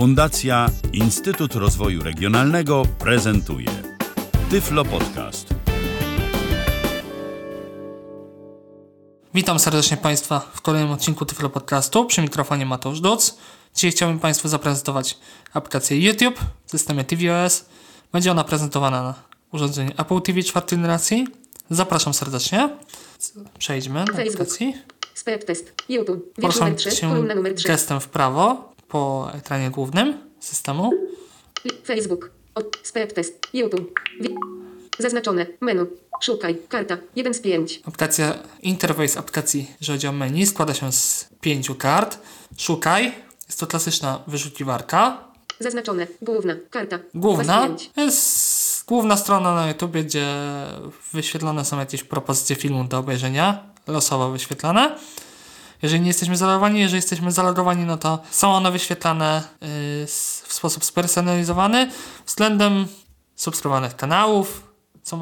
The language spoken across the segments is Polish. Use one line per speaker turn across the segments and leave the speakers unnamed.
Fundacja Instytut Rozwoju Regionalnego prezentuje Tyflo Podcast.
Witam serdecznie Państwa w kolejnym odcinku Tyflo Podcastu. Przy mikrofonie Mateusz Duc. Dzisiaj chciałbym Państwu zaprezentować aplikację YouTube w systemie tvOS. Będzie ona prezentowana na urządzeniu Apple TV czwartej generacji. Zapraszam serdecznie. Przejdźmy do aplikacji.
Spec test. YouTube.
Poruszam
numer 3.
się
Kolumna numer 3.
gestem w prawo po ekranie głównym systemu.
Facebook. Spec test. YouTube. Zaznaczone. Menu. Szukaj. Karta. 1 z 5.
Aplikacja, interfejs aplikacji, jeżeli chodzi o menu, składa się z pięciu kart. Szukaj. Jest to klasyczna wyszukiwarka.
Zaznaczone. Główna. Karta. 2
Główna
z 5.
jest główna strona na YouTube, gdzie wyświetlone są jakieś propozycje filmu do obejrzenia, losowo wyświetlane. Jeżeli nie jesteśmy zalogowani, jeżeli jesteśmy zalogowani, no to są one wyświetlane s- w sposób spersonalizowany względem subskrybowanych kanałów. Są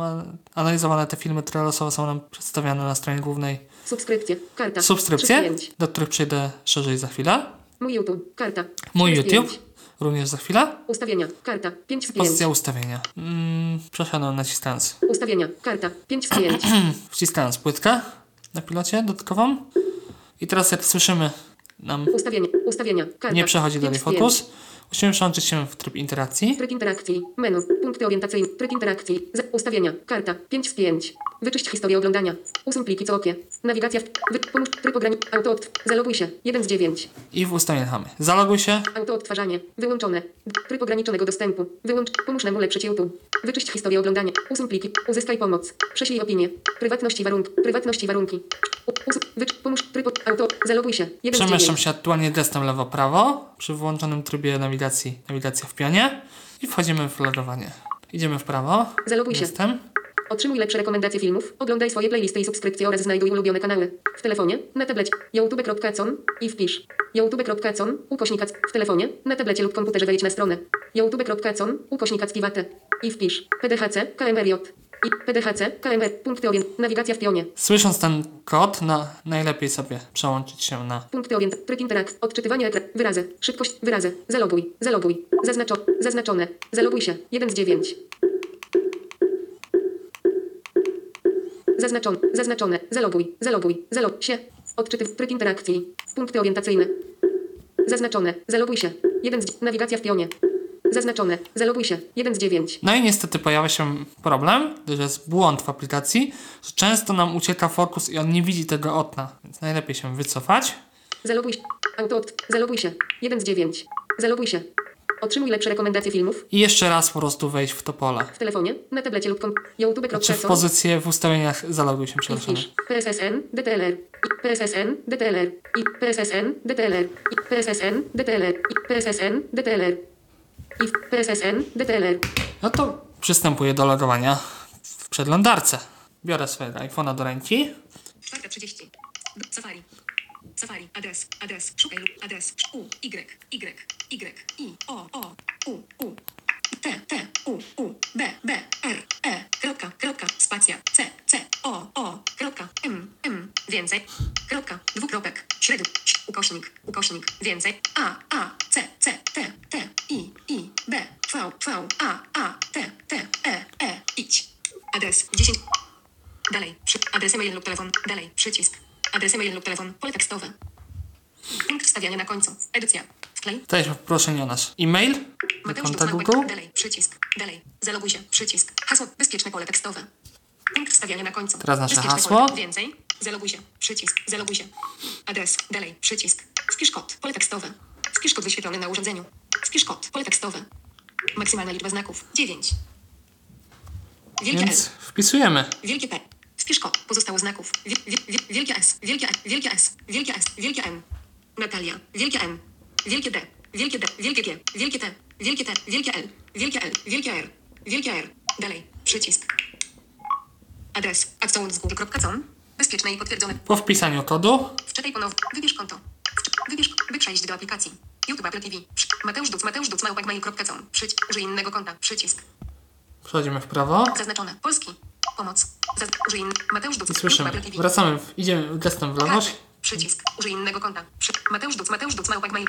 analizowane te filmy, losowo są nam przedstawiane na stronie głównej.
Subskrypcje. Karta. 3 z
Subskrypcje,
5.
do których przejdę szerzej za chwilę.
Mój YouTube. Karta.
Mój
4 z
YouTube,
5.
również za chwilę.
Ustawienia. Karta. 5 z 5.
Pozycja ustawienia. Mm, przesiadam naciskając
Ustawienia. Karta. 5 z 5.
wciskając płytkę na pilocie dodatkową. I teraz jak słyszymy, nam
Ustawienia. Ustawienia. Karta.
nie przechodzi
5
dalej
z 5.
fokus. Musimy przełączyć się w tryb interakcji.
Tryb interakcji. Menu. Punkty orientacyjne. Tryb interakcji. Z ustawienia. Karta. 5 z 5. Wyczyść historię oglądania. Usuń pliki co oknie. Nawigacja. W... Wy... Pomóż. Tryb ograniczony. Auto. odtw- Zaloguj się. 1 z 9.
I w ustawieniach. Zaloguj się.
Auto odtwarzanie. Wyłączone. Tryb ograniczonego dostępu. Wyłącz. Pomóż nam ulepszyć YouTube. Wyczyść historię oglądania. Usuń pliki. Uzyskaj pomoc. Prześlij opinię. Prywatności warunki. Prywatności warunki. Usuń. Wycz. Pomóż. Tryb. Auto. Zaloguj się. 1 z
Przemieszczam
9.
się aktualnie gestem lewo-prawo przy włączonym trybie nawigacji, nawigacja w pionie i wchodzimy w logowanie. Idziemy w prawo.
Zaloguj się.
Gestem.
Otrzymuj lepsze rekomendacje filmów, oglądaj swoje playlisty i subskrypcje oraz znajduj ulubione kanały. W telefonie, na tablecie, youtube.com i wpisz youtube.com, ukośnik ac- w telefonie, na tablecie lub komputerze wejdź na stronę youtube.com, ukośnik activate i wpisz pdhc, kmrj i pdhc, kmr, punkty orient, nawigacja w pionie,
Słysząc ten kod, na, najlepiej sobie przełączyć się na
punkty orient, tryb interakt, odczytywanie ekran, wyrazy, szybkość, wyrazy, zaloguj, zaloguj, zaznaczo, zaznaczone, zaloguj się, 1 z 9. Zaznaczone, zaznaczone, zaloguj, zaloguj, zalog się. Odczytyw, tryb interakcji. Punkty orientacyjne. Zaznaczone, zaloguj się. 1 z nawigacja w pionie. Zaznaczone, zaloguj się. 1 z 9.
No i niestety pojawia się problem, gdyż jest błąd w aplikacji, że często nam ucieka fokus i on nie widzi tego okna, więc najlepiej się wycofać.
Zaloguj się. Auto zaloguj się. 1 z 9. Zaloguj się. Otrzymuj lepsze rekomendacje filmów
I jeszcze raz po prostu wejść w to pole.
w telefonie, na tablecie lub kom-
Czy w pozycję w ustawieniach zaloguj się, przepraszam.
PSSN, DTLR, i PSSN, DTLR, i PSSN, DTLR, i PSSN, DTLR, PSSN, DTLR, i w PSSN, DTLR.
No to przystępuję do logowania w przeglądarce. Biorę swojego iPhone'a do ręki.
4.30. Safari. Safari. Adres. Adres. Szukaj lub adres. U. Y. Y. Y. I. O. O. U. U. T. T. U. U. B. B. R. E. Kropka. Kropka. Spacja. C. C. O. O. Kropka. M. M. Więcej. Kropka. Dwukropek. Średni. Ukośnik. Ukośnik. Więcej. A. A. C. C. V. A. A. T. T. E. E. Idź. Adres. 10. Dalej. Przy... Adres e-mail lub telefon. Dalej. Przycisk. Adres e-mail lub telefon. Pole tekstowe. Punkt wstawiania na końcu. Edycja. Wklej.
Tutaj poproszenie o nasz e-mail do konta
Ducmałek.
Google.
Dalej. Przycisk. Dalej. Zaloguj się. Przycisk. Hasło. Bezpieczne pole tekstowe. Punkt wstawiania na końcu.
Teraz nasze
Bezpieczne
hasło.
Pole. Więcej. Zaloguj się. Przycisk. Zaloguj się. Adres. Dalej. Przycisk. Wpisz kod. Pole tekstowe. Wpisz kod wyświetlony na urządzeniu. Wpisz kod. Pole tekstowe. Maksymalna liczba znaków. 9. Wielkie
Więc
L.
wpisujemy.
Wielkie P. Wpisz kod. Pozostało znaków. Wie, wie, wie, wielkie S. Wielkie E. Wielkie S. Wielkie S. Wielkie N. Natalia. Wielkie N. Wielkie D. Wielkie D. Wielkie G. Wielkie T. Wielkie T. Wielkie L. Wielkie L. Wielkie R. Wielkie R. Dalej. Przycisk. Adres. accounts.com. Bezpieczne i potwierdzone.
Po wpisaniu kodu
Wczytaj ponownie. Wybierz konto. Wybierz. By przejść do aplikacji. YouTube Apple TV. Mateusz Duc. Mateusz Duc. Małpakmail.com. Przyć. Użyj innego konta. Przycisk.
przechodzimy w prawo
Zaznaczone. Polski. Pomoc. Użyj in... Mateusz Duc.
i słyszymy. Wracamy, w, idziemy gestem w lewo.
Przycisk. Użyj innego konta. Przy... Mateusz Duc. Mateusz Duc. Małpak mail.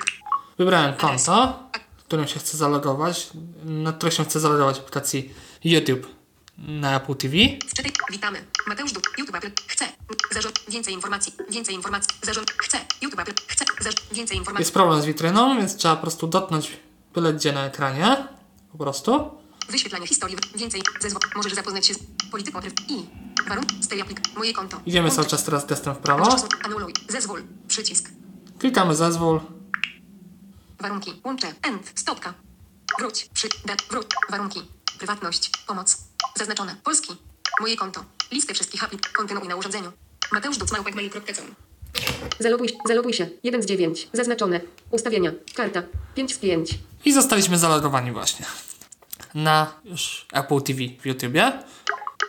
Wybrałem konto. którym się chce zalogować, na którą się chce zalogować w aplikacji YouTube na Apple TV.
Wczytaj. Witamy. Mateusz Duk. YouTube Apple. Chce. Zarząd. Więcej informacji. Więcej informacji. Zarząd. Chce. YouTube Apple. Chce. Zarząd. Więcej informacji.
Jest problem z witryną, więc trzeba po prostu dotknąć byle gdzie na ekranie. Po prostu.
Wyświetlanie historii. Więcej. Zezwol. Możesz zapoznać się z polityką i warunki. Stay aplik. Moje konto.
Idziemy cały czas teraz gestem w prawo.
Anuluj. Zezwól. Przycisk.
Klikamy zezwól.
Warunki. Łącze. End. Stopka. Wróć. Przy. Da. Wróć. Warunki. Prywatność. Pomoc. Zaznaczone. Polski. Moje konto. Listę wszystkich aplik. Kontynuuj na urządzeniu. Mateusz Duc. Małpek.mail.com Zaloguj, zaloguj się. 1 z 9. Zaznaczone. Ustawienia. Karta. 5 z 5.
I zostaliśmy zalogowani właśnie na już Apple TV w YouTubie.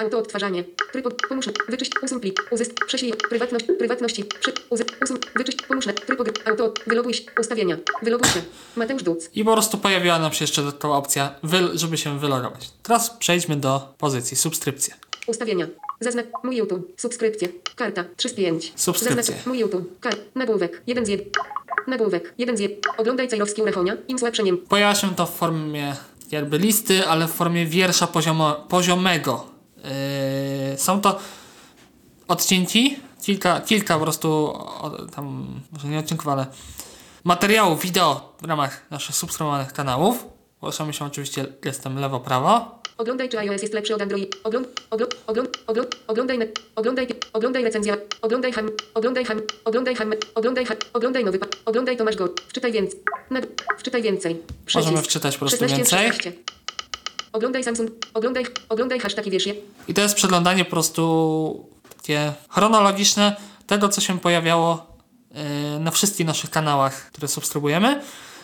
Auto odtwarzanie. Tryb od, pomóż. Wyczyść. Usuń plik. Uzysk. Prześlij. Prywatność. Prywatności. Przy. Uzy, usuń. Wyczyść. Pomóż. Tryb auto. Wyloguj się. Ustawienia. Wyloguj się. Mateusz Duc.
I po prostu pojawiła nam się jeszcze taka opcja, żeby się wylogować. Teraz przejdźmy do pozycji subskrypcje.
Ustawienia. Zaznacz. Mój YouTube. Subskrypcje. Karta. 3 z 5.
Subskrypcje.
Zaznacz. Mój YouTube. Kart. Nagłówek. 1 z 1. Nagłówek. 1 z 1. Oglądaj Cejrowskie urechonia. Im słabsze nie.
Pojawia się to w formie jakby listy, ale w formie wiersza poziomo, poziomego. Yy, są to odcinki, kilka, kilka po prostu o, tam, może nie odcinków, ale materiałów wideo w ramach naszych subskrybowanych kanałów. Poruszamy się oczywiście gestem lewo-prawo.
Oglądaj czy iOS jest lepszy od Android. Ogląd, ogląd, ogląd, ogląd, oglądaj, oglądaj, oglądaj recenzja, oglądaj ham, oglądaj ham, oglądaj ham, oglądaj ham, oglądaj nowy, oglądaj Tomasz Go, wczytaj więcej, wczytaj więcej.
Możemy wczytać po prostu
16
więcej.
16. Oglądaj Samsung, oglądaj, oglądaj hashtag i wiesz je.
I to jest przeglądanie po prostu takie chronologiczne tego, co się pojawiało yy, na wszystkich naszych kanałach, które subskrybujemy.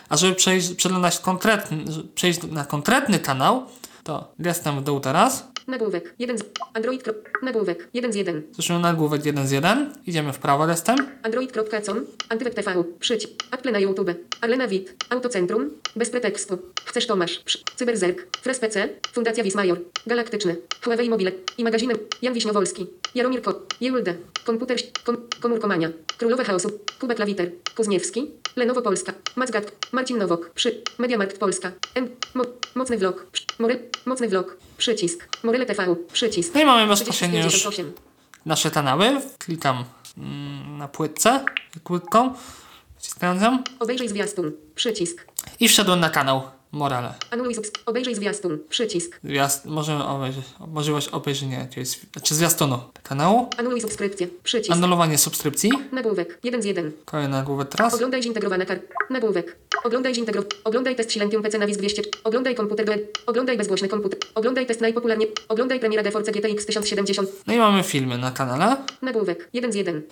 A żeby przejść, przeglądać konkretny, przejść na konkretny kanał, to gestem w dół teraz.
Nagłówek, 1 z, Android, nagłówek, 1 z 1.
Słyszymy nagłówek 1 z 1. Idziemy w prawo gestem.
Android.com, Antywek TV, przyć, Apple na YouTube, Arlena Wit, Autocentrum, bez pretekstu, chcesz Tomasz, przy, Cyberzerk, Fres PC, Fundacja Wismajor, Galaktyczny, Huawei Mobile i magazynem Jan Wiśniowolski, Jaromir Kot, Julde, Komputer, kom, Komórkomania, Królowe Chaosu, Kuba Klawiter, Kuzniewski, Lenowo Polska, Macgat, Marcin Nowok, przy, Mediamarkt Polska, M, mo, Mocny Vlog, przy, More, Mocny Vlog, przycisk, Morele TV, przycisk,
No i mamy bezpośrednio już
3058.
nasze kanały. Klikam mm, na płytce, płytką, wciskając ją
Obejrzyj zwiastun, przycisk,
i wszedłem na kanał Morale.
Anuluj obejrzyj zwiastun, przycisk.
Zwiast, możemy obejrzeć, możliwość obejrzenia jakiegoś, czy zwiastunu kanału.
Anuluj subskrypcję. Przycisk.
Anulowanie subskrypcji.
Nagłówek. 1 z 1.
Kolejny nagłówek teraz.
Oglądaj zintegrowana kar. Nagłówek. Oglądaj zintegro... Oglądaj test Silentium PC na WIS 200. Oglądaj komputer do... Oglądaj bezgłośny komputer. Oglądaj test najpopularnie... Oglądaj premiera GeForce GTX 1070.
No i mamy filmy na kanale.
Nagłówek. 1 z 1.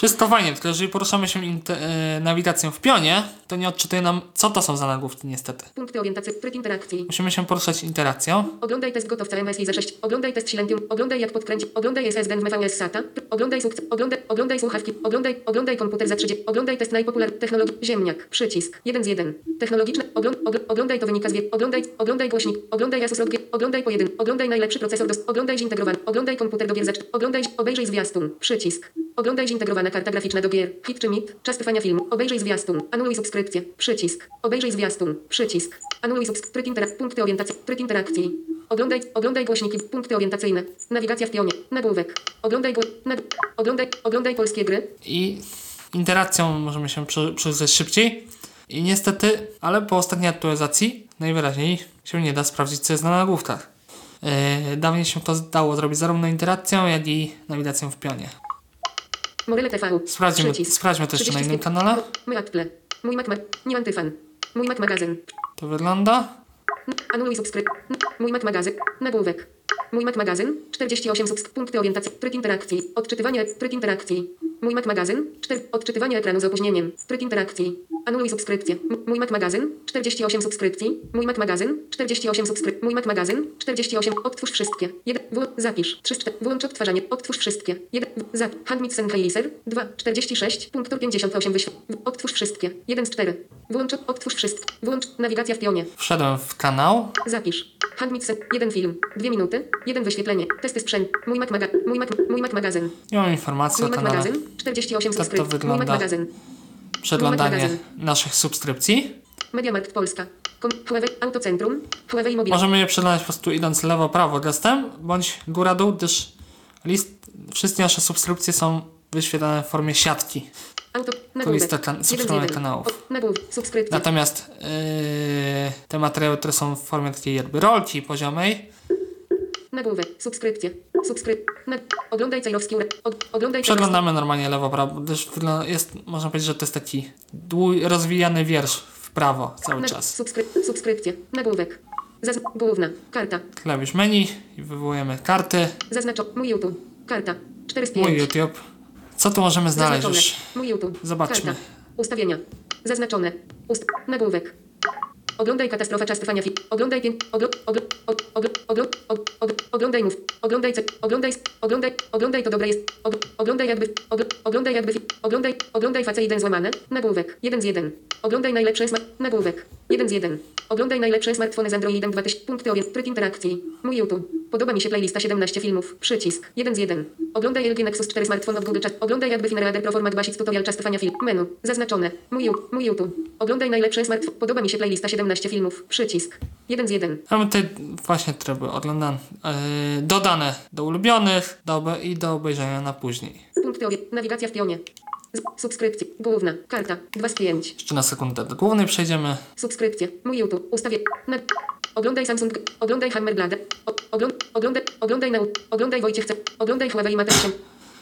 Wszystko fajnie, tylko jeżeli poruszamy się e, nawigacją w pionie, to nie odczytuje nam, co to są za nagłówki niestety.
Punkty orientacji. Tryb interakcji.
Musimy się poruszać interakcją.
Oglądaj test gotowca MSI za 6. Oglądaj test Silentium. Oglądaj jak podkręcić. Oglądaj SSD w MVS SATA. Oglądaj sukces. Oglądaj, oglądaj słuchawki. Oglądaj, oglądaj komputer za 30. Oglądaj test najpopularny technologii. Ziemniak. Przycisk. 1 z 1. Technologiczne. Ogląd, ogl, oglądaj to wynika z wie. Oglądaj, oglądaj głośnik. Oglądaj Asus ROG. Oglądaj po 1. Oglądaj najlepszy procesor do. Oglądaj zintegrowany. Oglądaj komputer do gier za 4. Oglądaj, obejrzyj zwiastun. Przycisk. Oglądaj zintegrowana karta graficzna do gier. Hit czy mit. Czas trwania filmu. Obejrzyj zwiastun. Anuluj subskrypcję. Przycisk. Obejrzyj zwiastun. Przycisk. Anuluj subskrypcję. Tryb interak- Punkty orientacji. Tryb interakcji. Oglądaj, oglądaj głośniki. Punkty orientacyjne. Nawigacja w pionie. Nagłówek. Oglądaj, nag- oglądaj, oglądaj polskie gry.
I interakcją możemy się przy- przyjrzeć szybciej. I niestety, ale po ostatniej aktualizacji najwyraźniej się nie da sprawdzić, co jest na nagłówkach. Yy, dawniej się to dało zrobić zarówno interakcją, jak i nawigacją w pionie.
Morele TV.
Sprawdźmy,
Przycisk.
sprawdźmy jeszcze na innym
30.
kanale.
Mój Apple. Mój Mac, ma- nie antyfan. Mój Mac magazyn.
To wygląda.
Anuluj subskryp. Mój Mac magazyn. Nagłówek. Mój Mac magazyn. 48 subsk. Punkty orientacji. Tryb interakcji. Odczytywanie. Tryb interakcji. Mój Mac magazyn. 4. Odczytywanie ekranu z opóźnieniem. Tryb interakcji. Anuluj subskrypcję. Mój Mac magazyn. 48 subskrypcji. Mój Mac magazyn. 48 subskrypcji. Mój Mac magazyn. 48. Odtwórz wszystkie. 1. W. Zapisz. 3. 4. Włącz odtwarzanie. Odtwórz wszystkie. 1. Zap. Handmit Sennheiser. 2. 46. Punktur 58 wyświetl. Odtwórz wszystkie. 1 z 4. Włącz. Odtwórz wszystkie. Włącz. Nawigacja w pionie.
Wszedłem w kanał.
Zapisz. Handmit set. Jeden film. Dwie minuty. Jeden wyświetlenie. Testy sprzęt. Mój Mac, maga- mój Mac, mój Mac magazyn.
Nie mam informacji o
Mój Mac
kanale.
magazyn. 48
Tak to
subskrypcji. Mój Mac
wygląda.
magazyn.
Przeglądanie naszych subskrypcji.
Mediamarkt Polska. Autocentrum. Huawei.
Możemy je przeglądać po prostu idąc lewo-prawo gestem, bądź góra-dół, gdyż list, wszystkie nasze subskrypcje są wyświetlane w formie siatki.
Auto,
listę
nagłówek.
kan- subskrybowanych kanałów. Natomiast yy, te materiały, które są w formie takiej jakby rolki poziomej,
Nagłówek, subskrypcja. Subskryp. Nag... Oglądaj Cejrowski. Od... Oglądaj
przeglądamy normalnie lewo-prawo, gdyż wygląda- jest, można powiedzieć, że to jest taki dłu- rozwijany wiersz w prawo cały
Nag...
czas.
Subskryp... Subskrypcja. Nagłówek. Zaz... Główna. Karta.
Klawisz menu i wywołujemy karty.
Zaznaczo. Mój YouTube. Karta. 4 z 5.
Mój YouTube. Co tu możemy znaleźć
Zaznaczone.
już?
Mój YouTube.
Zobaczmy.
Karta. Ustawienia. Zaznaczone. Ust... Nagłówek. Oglądaj katastrofa czas trwania film. Oglądaj pięk... Oglo... Oglo... og- Oglo... Oglo... og- og- Oglądaj mów. Oglądaj. Oglądaj... Oglądaj... Oglądaj to dobre jest. Og... Oglądaj jakby... Ogl... Oglądaj jakby... Oglądaj... Oglądaj face 1 złamane. Nagłówek. 1 z 1. Oglądaj najlepsze smart... Nagłówek. 1 z 1. Oglądaj najlepsze smartfony z Androidem 2000. Punkty orient. Tryb interakcji. Mój YouTube. Podoba mi się playlista 17 filmów. Przycisk. 1 z 1. Oglądaj LG Nexus 4 smartfon od Google Chat. Oglądaj jakby Finera Pro Format Basic tutorial czas trwania film. Menu. Zaznaczone. Mój, mój YouTube. Oglądaj najlepsze smartfon. Podoba mi się playlista 17 filmów. Przycisk. 1 z 1.
Mamy tutaj właśnie tryby oglądane, yy, dodane do ulubionych do obe- i do obejrzenia na później.
Punkty orient. Nawigacja w pionie. Subskrypcja. Główna. Karta. 2 z 5.
Jeszcze na sekundę do głównej przejdziemy.
Subskrypcja. Mój YouTube. Ustawię. Na... Oglądaj Samsung. Oglądaj Hammerblade. O- Ogląd... Oglądaj... Oglądaj nau... Oglądaj Wojciech. Oglądaj Huawei Mate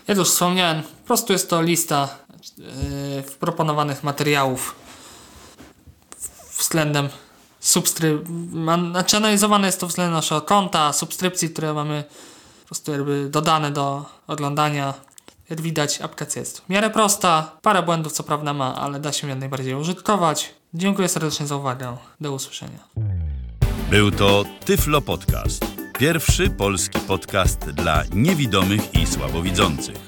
Jak już wspomniałem, po prostu jest to lista yy, proponowanych materiałów względem subskryp... Znaczy analizowane jest to względem naszego konta, subskrypcji, które mamy po prostu jakby dodane do oglądania. Jak widać, aplikacja jest w miarę prosta. Parę błędów co prawda ma, ale da się jak najbardziej użytkować. Dziękuję serdecznie za uwagę. Do usłyszenia.
Był to Tyflo Podcast. Pierwszy polski podcast dla niewidomych i słabowidzących.